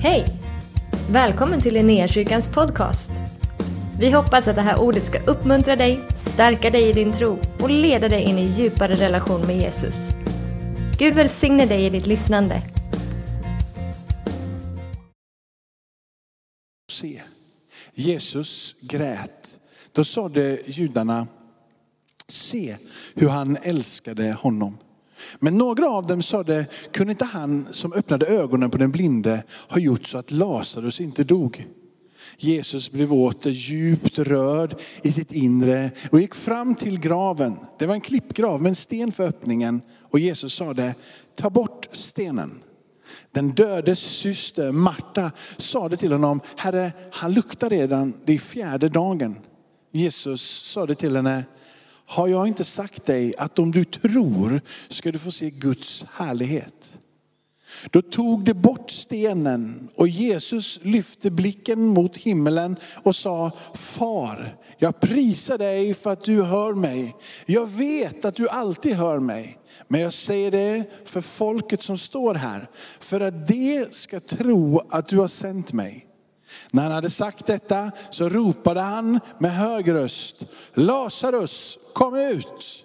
Hej! Välkommen till Linnéakyrkans podcast. Vi hoppas att det här ordet ska uppmuntra dig, stärka dig i din tro och leda dig in i djupare relation med Jesus. Gud välsigne dig i ditt lyssnande. Se, Jesus grät. Då sade judarna, se hur han älskade honom. Men några av dem sade, kunde inte han som öppnade ögonen på den blinde ha gjort så att Lazarus inte dog? Jesus blev åter djupt rörd i sitt inre och gick fram till graven. Det var en klippgrav med en sten för öppningen. Och Jesus sade, ta bort stenen. Den dödes syster Marta sade till honom, Herre han luktar redan, det är fjärde dagen. Jesus sade till henne, har jag inte sagt dig att om du tror ska du få se Guds härlighet? Då tog det bort stenen och Jesus lyfte blicken mot himmelen och sa, Far, jag prisar dig för att du hör mig. Jag vet att du alltid hör mig. Men jag säger det för folket som står här, för att de ska tro att du har sänt mig. När han hade sagt detta så ropade han med hög röst, Lazarus kom ut.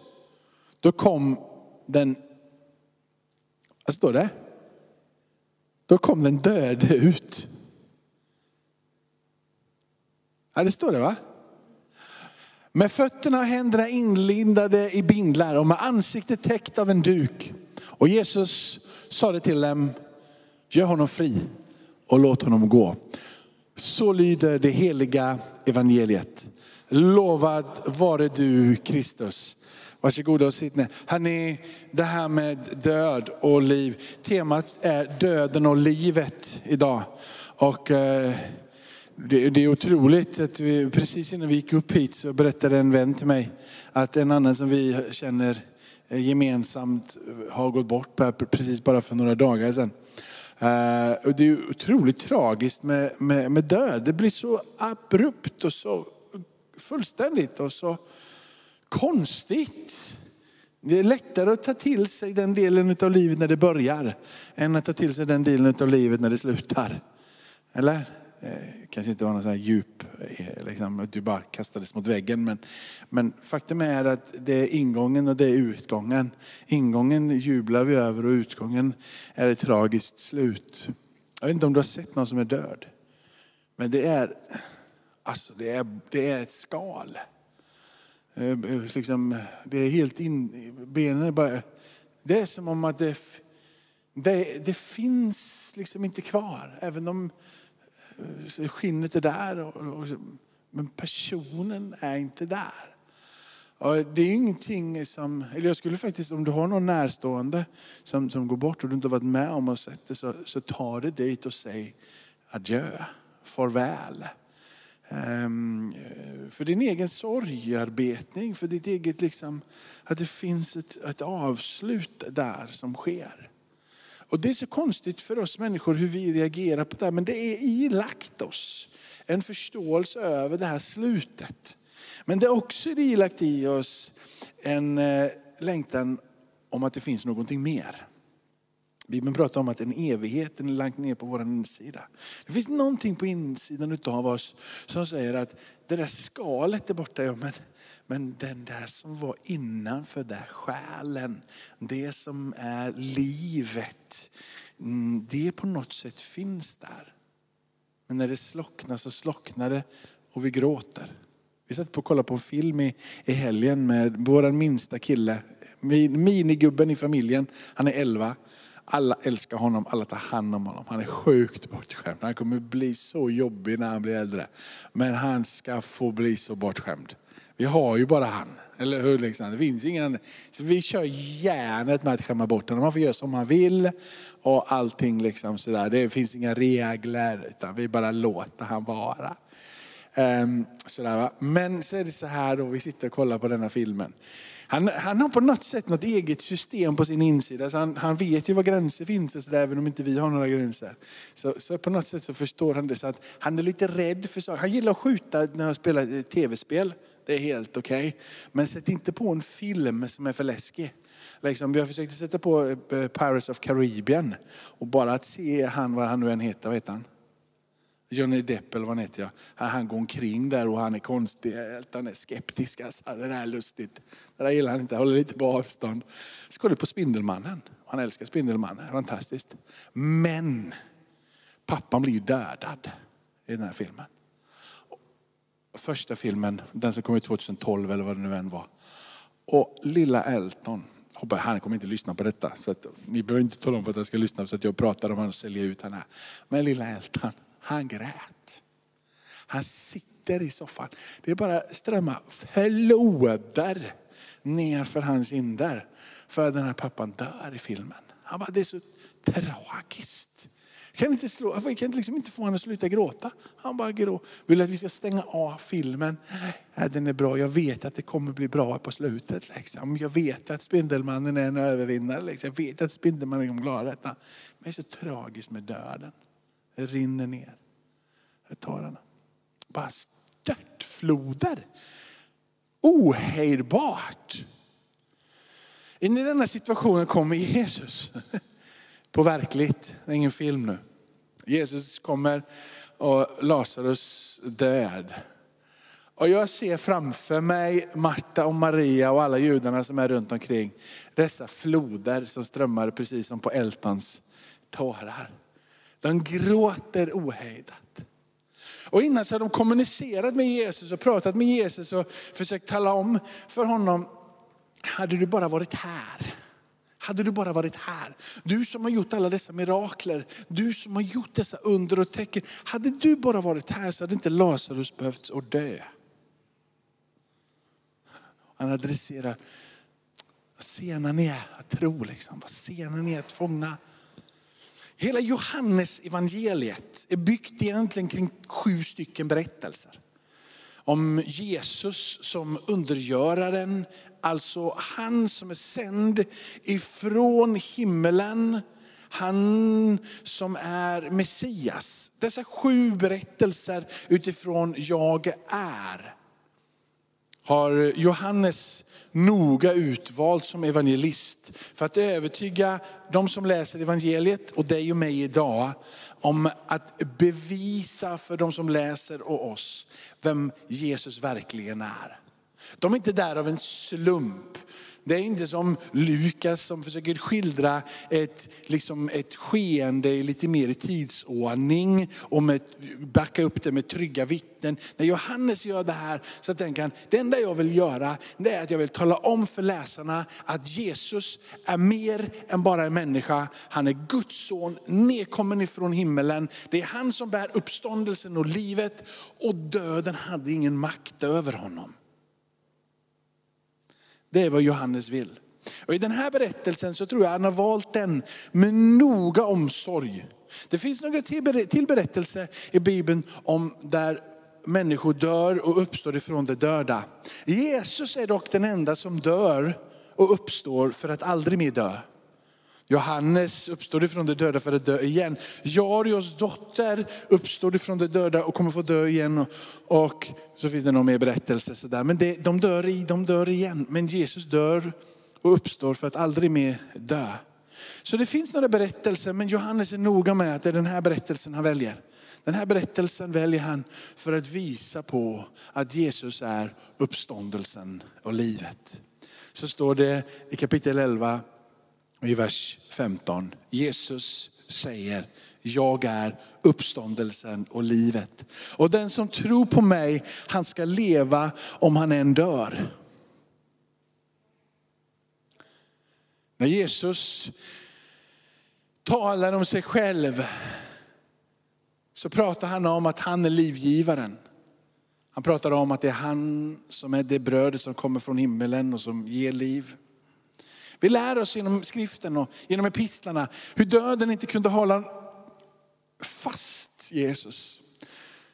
Då kom den, vad står det? Då kom den döde ut. Ja, det står det va? Med fötterna och händerna inlindade i bindlar och med ansiktet täckt av en duk. Och Jesus sa det till dem, gör honom fri och låt honom gå. Så lyder det heliga evangeliet. Lovad vare du Kristus. Varsågoda och sitt ner. Hörrni, det här med död och liv. Temat är döden och livet idag. Och eh, det, det är otroligt att vi, precis innan vi gick upp hit så berättade en vän till mig att en annan som vi känner eh, gemensamt har gått bort precis bara för några dagar sedan. Uh, och det är otroligt tragiskt med, med, med, död. Det blir så abrupt och så fullständigt och så konstigt. Det är lättare att ta till sig den delen av livet när det börjar, än att ta till sig den delen av livet när det slutar. Eller? Det kanske inte var någon sån här djup, Eh, liksom, att du bara kastades mot väggen. Men, men faktum är att det är ingången och det är utgången. Ingången jublar vi över och utgången är ett tragiskt slut. Jag vet inte om du har sett någon som är död. Men det är, alltså det är, det är ett skal. Eh, liksom, det är helt in, benen är bara, det är som om att det, det, det finns liksom inte kvar. Även om Eh, skinnet är där, och, och, men personen är inte där. Och det är ingenting som, eller jag skulle faktiskt, om du har någon närstående som, som går bort och du inte har varit med om och sett det, så, så ta det dit och säg adjö, farväl. Um, för din egen sorgarbetning, för ditt eget liksom, att det finns ett, ett avslut där som sker. Och det är så konstigt för oss människor hur vi reagerar på det här, men det är ilagt oss en förståelse över det här slutet. Men det är också ilagt i oss en eh, längtan om att det finns någonting mer. Bibeln pratar om att en evighet är lagt ner på vår insida. Det finns någonting på insidan av oss som säger att det där skalet är borta, ja, men, men den där som var innanför där, själen, det som är livet, mm, det på något sätt finns där. Men när det slocknar så slocknar det och vi gråter. Vi satt på och kollade på en film i, i helgen med vår minsta kille, minigubben i familjen, han är 11. Alla älskar honom, alla tar hand om honom. Han är sjukt bortskämd. Han kommer bli så jobbig när han blir äldre. Men han ska få bli så bortskämd. Vi har ju bara han. Eller hur? Liksom? Det finns ingen, så vi kör järnet med att skämma bort honom. Man får göra som han vill och allting liksom sådär. Det finns inga regler utan vi bara låter han vara. Um, sådär, va? Men så är det så här då, vi sitter och kollar på denna filmen. Han, han har på något sätt något eget system på sin insida. Så han, han vet ju var gränser finns, och så där, även om inte vi har några gränser. Så, så på något sätt så förstår han det. Så att han är lite rädd för saker. Han gillar att skjuta när han spelar eh, tv-spel. Det är helt okej. Okay. Men sätt inte på en film som är för läskig. Liksom, jag försökte sätta på eh, Pirates of Caribbean. Och bara att se han, vad han nu än heter, vad heter han? Johnny Depp eller vad han heter. Ja. Han går omkring där och han är konstig, han är skeptisk. Alltså, det där är lustigt. Det där gillar han inte, håller lite på avstånd. Så går det på Spindelmannen. Han älskar Spindelmannen, fantastiskt. Men pappan blir ju dödad i den här filmen. Första filmen, den som kom ut 2012 eller vad det nu än var. Och lilla Elton, han kommer inte lyssna på detta. Så att, ni behöver inte tala om för att han ska lyssna så att jag pratar om honom och säljer ut honom. Men lilla Elton, han grät. Han sitter i soffan. Det är bara strömmar floder ner för hans kinder. För den här pappan dör i filmen. Han bara, det är så tragiskt. Kan inte, slå, jag kan liksom inte få honom att sluta gråta. Han bara grå. Vill att vi ska stänga av filmen. Nej, den är bra. Jag vet att det kommer bli bra på slutet. Liksom. Jag vet att Spindelmannen är en övervinnare. Liksom. Jag vet att Spindelmannen kommer klara detta. Men det är så tragiskt med döden. Det rinner ner. Tårarna. Bara störtfloder. Ohejdbart. In i denna situationen kommer Jesus. På verkligt, det är ingen film nu. Jesus kommer och Lazarus död. Och jag ser framför mig Marta och Maria och alla judarna som är runt omkring. Dessa floder som strömmar precis som på Eltans tårar. De gråter ohejdat. Och innan så har de kommunicerat med Jesus och pratat med Jesus och försökt tala om för honom, hade du bara varit här. Hade du bara varit här. Du som har gjort alla dessa mirakler. Du som har gjort dessa under och tecken. Hade du bara varit här så hade inte Lazarus behövt att dö. Han adresserar, vad sena ni är att tro, liksom. vad sena ni är att fånga. Hela Johannes evangeliet är byggt egentligen kring sju stycken berättelser. Om Jesus som undergöraren, alltså han som är sänd ifrån himmelen. Han som är Messias. Dessa sju berättelser utifrån jag är har Johannes noga utvalt som evangelist för att övertyga de som läser evangeliet och dig och mig idag om att bevisa för de som läser och oss vem Jesus verkligen är. De är inte där av en slump. Det är inte som Lukas som försöker skildra ett, liksom ett skeende i lite mer tidsordning och med, backa upp det med trygga vittnen. När Johannes gör det här så tänker han, det enda jag vill göra det är att jag vill tala om för läsarna att Jesus är mer än bara en människa. Han är Guds son, nedkommen ifrån himmelen. Det är han som bär uppståndelsen och livet och döden hade ingen makt över honom. Det är vad Johannes vill. Och I den här berättelsen så tror jag han har valt den med noga omsorg. Det finns några till berättelser i Bibeln om där människor dör och uppstår ifrån det döda. Jesus är dock den enda som dör och uppstår för att aldrig mer dö. Johannes uppstod ifrån de döda för att dö igen. Jarios dotter uppstod ifrån de döda och kommer få dö igen. Och så finns det någon mer berättelse. Sådär. Men det, de, dör i, de dör igen. Men Jesus dör och uppstår för att aldrig mer dö. Så det finns några berättelser, men Johannes är noga med att det är den här berättelsen han väljer. Den här berättelsen väljer han för att visa på att Jesus är uppståndelsen och livet. Så står det i kapitel 11, i vers 15. Jesus säger, jag är uppståndelsen och livet. Och den som tror på mig, han ska leva om han än dör. När Jesus talar om sig själv så pratar han om att han är livgivaren. Han pratar om att det är han som är det brödet som kommer från himmelen och som ger liv. Vi lär oss genom skriften och genom epistlarna hur döden inte kunde hålla fast Jesus.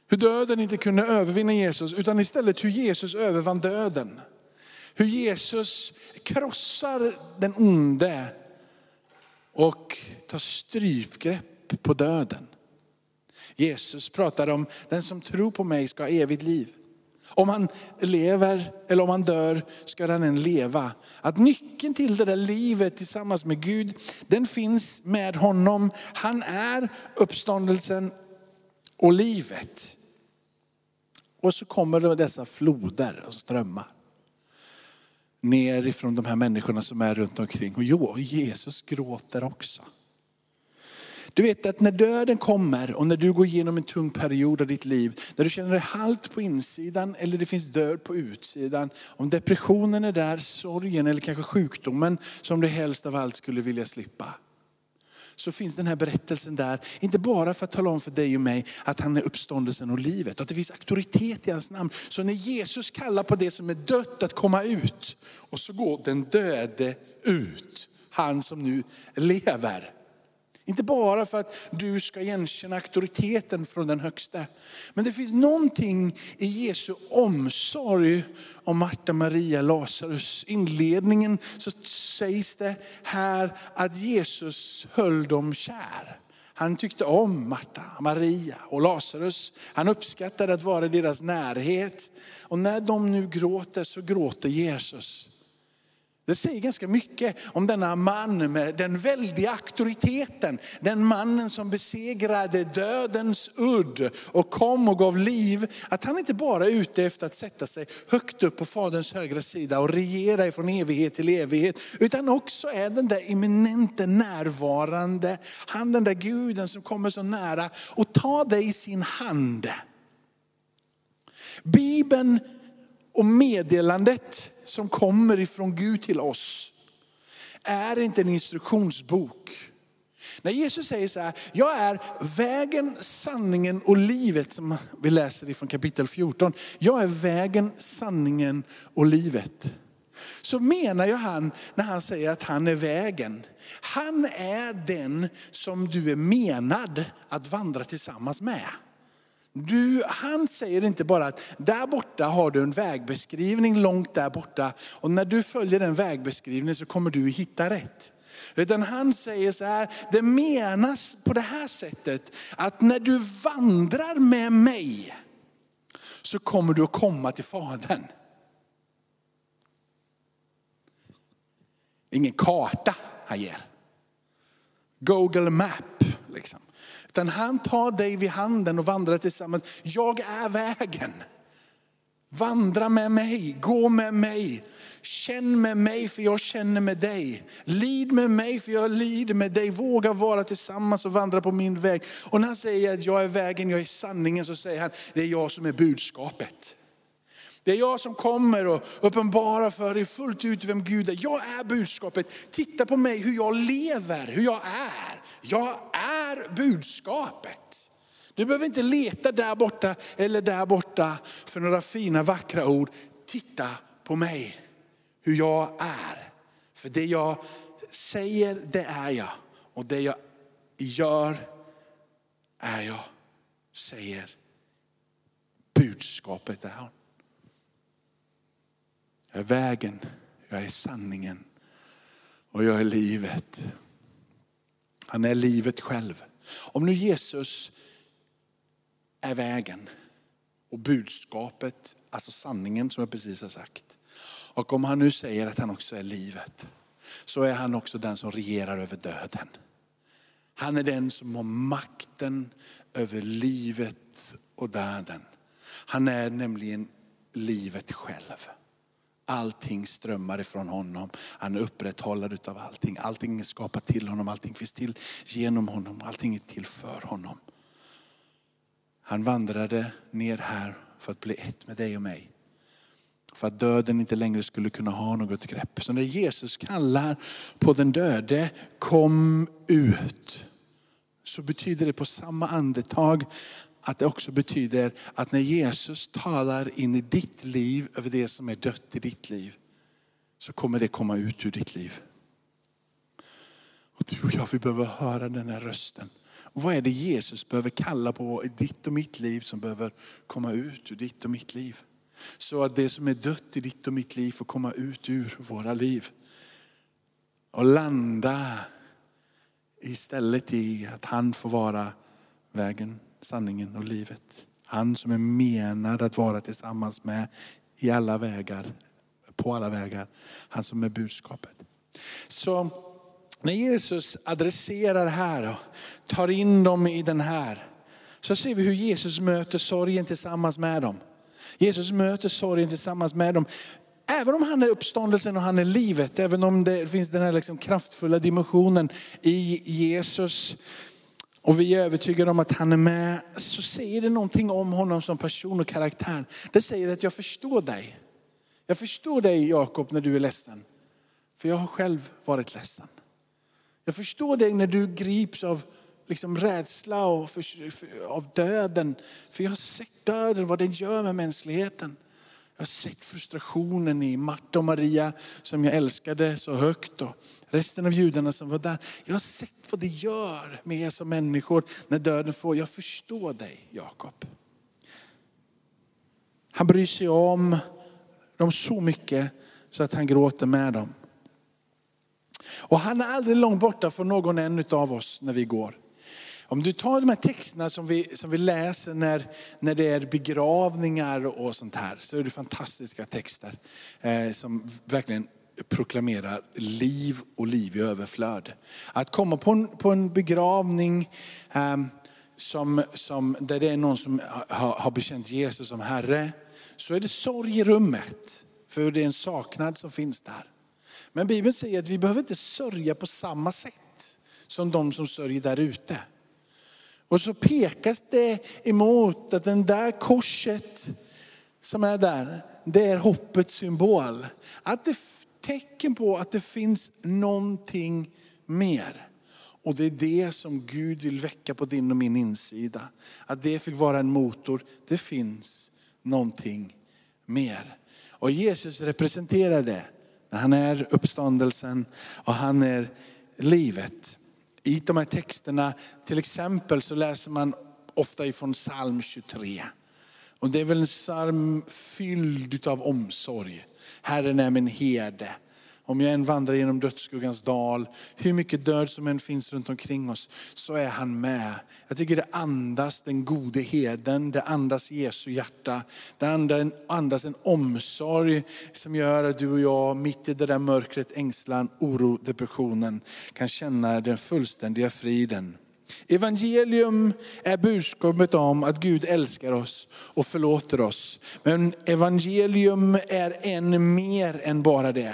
Hur döden inte kunde övervinna Jesus utan istället hur Jesus övervann döden. Hur Jesus krossar den onde och tar strypgrepp på döden. Jesus pratar om den som tror på mig ska ha evigt liv. Om han lever eller om han dör ska han än leva. Att nyckeln till det där livet tillsammans med Gud, den finns med honom. Han är uppståndelsen och livet. Och så kommer det dessa floder och strömmar ner ifrån de här människorna som är runt omkring. Och jo, Jesus gråter också. Du vet att när döden kommer och när du går igenom en tung period av ditt liv, där du känner dig halt på insidan eller det finns död på utsidan. Om depressionen är där, sorgen eller kanske sjukdomen som du helst av allt skulle vilja slippa. Så finns den här berättelsen där, inte bara för att tala om för dig och mig att han är uppståndelsen och livet, att det finns auktoritet i hans namn. Så när Jesus kallar på det som är dött att komma ut, och så går den döde ut, han som nu lever. Inte bara för att du ska igenkänna auktoriteten från den högsta. Men det finns någonting i Jesu omsorg om Marta, Maria, Lazarus. Inledningen så sägs det här att Jesus höll dem kär. Han tyckte om Marta, Maria och Lazarus. Han uppskattade att vara i deras närhet. Och när de nu gråter så gråter Jesus. Det säger ganska mycket om denna man med den väldiga auktoriteten. Den mannen som besegrade dödens udd och kom och gav liv. Att han inte bara är ute efter att sätta sig högt upp på Faderns högra sida och regera ifrån evighet till evighet. Utan också är den där eminente närvarande. Han den där guden som kommer så nära och tar dig i sin hand. Bibeln och meddelandet som kommer ifrån Gud till oss är inte en instruktionsbok. När Jesus säger så här, jag är vägen, sanningen och livet, som vi läser ifrån kapitel 14. Jag är vägen, sanningen och livet. Så menar ju han när han säger att han är vägen. Han är den som du är menad att vandra tillsammans med. Du, han säger inte bara att där borta har du en vägbeskrivning långt där borta och när du följer den vägbeskrivningen så kommer du hitta rätt. Utan han säger så här, det menas på det här sättet att när du vandrar med mig så kommer du att komma till Fadern. Ingen karta han ger. Google Map liksom. Utan han tar dig vid handen och vandrar tillsammans. Jag är vägen. Vandra med mig, gå med mig. Känn med mig för jag känner med dig. Lid med mig för jag lider med dig. Våga vara tillsammans och vandra på min väg. Och när han säger att jag är vägen, jag är sanningen, så säger han, det är jag som är budskapet. Det är jag som kommer och uppenbarar för dig fullt ut vem Gud är. Jag är budskapet. Titta på mig hur jag lever, hur jag är. Jag är budskapet. Du behöver inte leta där borta eller där borta för några fina vackra ord. Titta på mig, hur jag är. För det jag säger, det är jag. Och det jag gör är jag, säger budskapet är han. Jag är vägen, jag är sanningen och jag är livet. Han är livet själv. Om nu Jesus är vägen och budskapet, alltså sanningen som jag precis har sagt. Och om han nu säger att han också är livet, så är han också den som regerar över döden. Han är den som har makten över livet och döden. Han är nämligen livet själv. Allting strömmar ifrån honom. Han är upprätthållare av allting. Allting är skapat till honom, allting finns till genom honom, allting är till för honom. Han vandrade ner här för att bli ett med dig och mig. För att döden inte längre skulle kunna ha något grepp. Så när Jesus kallar på den döde, kom ut. Så betyder det på samma andetag att det också betyder att när Jesus talar in i ditt liv över det som är dött i ditt liv, så kommer det komma ut ur ditt liv. Och du och jag, vi behöver höra den här rösten. Och vad är det Jesus behöver kalla på i ditt och mitt liv som behöver komma ut ur ditt och mitt liv? Så att det som är dött i ditt och mitt liv får komma ut ur våra liv. Och landa istället i att han får vara vägen, sanningen och livet. Han som är menad att vara tillsammans med i alla vägar, på alla vägar. Han som är budskapet. Så när Jesus adresserar här och tar in dem i den här, så ser vi hur Jesus möter sorgen tillsammans med dem. Jesus möter sorgen tillsammans med dem. Även om han är uppståndelsen och han är livet, även om det finns den här liksom kraftfulla dimensionen i Jesus, och vi är övertygade om att han är med, så säger det någonting om honom som person och karaktär. Det säger att jag förstår dig. Jag förstår dig Jakob när du är ledsen. För jag har själv varit ledsen. Jag förstår dig när du grips av liksom rädsla och för, för, av döden. För jag har sett döden, vad den gör med mänskligheten. Jag har sett frustrationen i Marta och Maria som jag älskade så högt och resten av judarna som var där. Jag har sett vad det gör med er som människor när döden får. Jag förstår dig Jakob. Han bryr sig om dem så mycket så att han gråter med dem. Och han är aldrig långt borta från någon en av oss när vi går. Om du tar de här texterna som vi, som vi läser när, när det är begravningar och sånt här, så är det fantastiska texter eh, som verkligen proklamerar liv och liv i överflöd. Att komma på en, på en begravning eh, som, som, där det är någon som har, har bekänt Jesus som Herre, så är det sorg i rummet. För det är en saknad som finns där. Men Bibeln säger att vi behöver inte sörja på samma sätt som de som sörjer där ute. Och så pekas det emot att den där korset som är där, det är hoppets symbol. Att det är tecken på att det finns någonting mer. Och det är det som Gud vill väcka på din och min insida. Att det fick vara en motor. Det finns någonting mer. Och Jesus representerar det. Han är uppståndelsen och han är livet. I de här texterna, till exempel så läser man ofta ifrån psalm 23. Och det är väl en psalm fylld av omsorg. Herren är min herde. Om jag än vandrar genom dödsskuggans dal, hur mycket död som än finns runt omkring oss, så är han med. Jag tycker det andas den gode heden, det andas Jesu hjärta. Det andas en omsorg som gör att du och jag, mitt i det där mörkret, ängslan, oro, depressionen, kan känna den fullständiga friden. Evangelium är budskapet om att Gud älskar oss och förlåter oss. Men evangelium är än mer än bara det.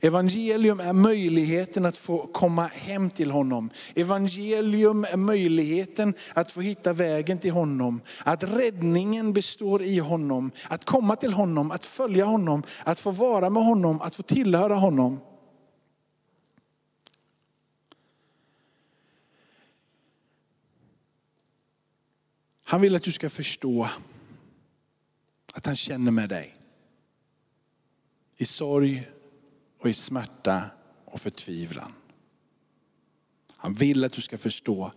Evangelium är möjligheten att få komma hem till honom. Evangelium är möjligheten att få hitta vägen till honom. Att räddningen består i honom. Att komma till honom, att följa honom, att få vara med honom, att få tillhöra honom. Han vill att du ska förstå att han känner med dig. I sorg och i smärta och förtvivlan. Han vill att du ska förstå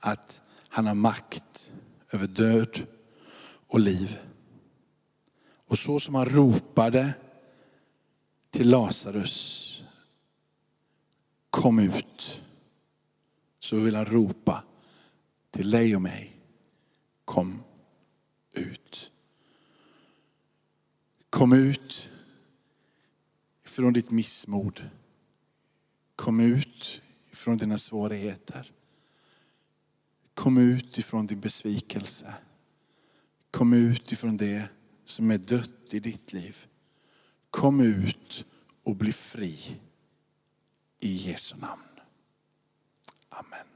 att han har makt över död och liv. Och så som han ropade till Lazarus, kom ut. Så vill han ropa till dig och mig kom ut. Kom ut från ditt missmod. Kom ut från dina svårigheter. Kom ut ifrån din besvikelse. Kom ut ifrån det som är dött i ditt liv. Kom ut och bli fri. I Jesu namn. Amen.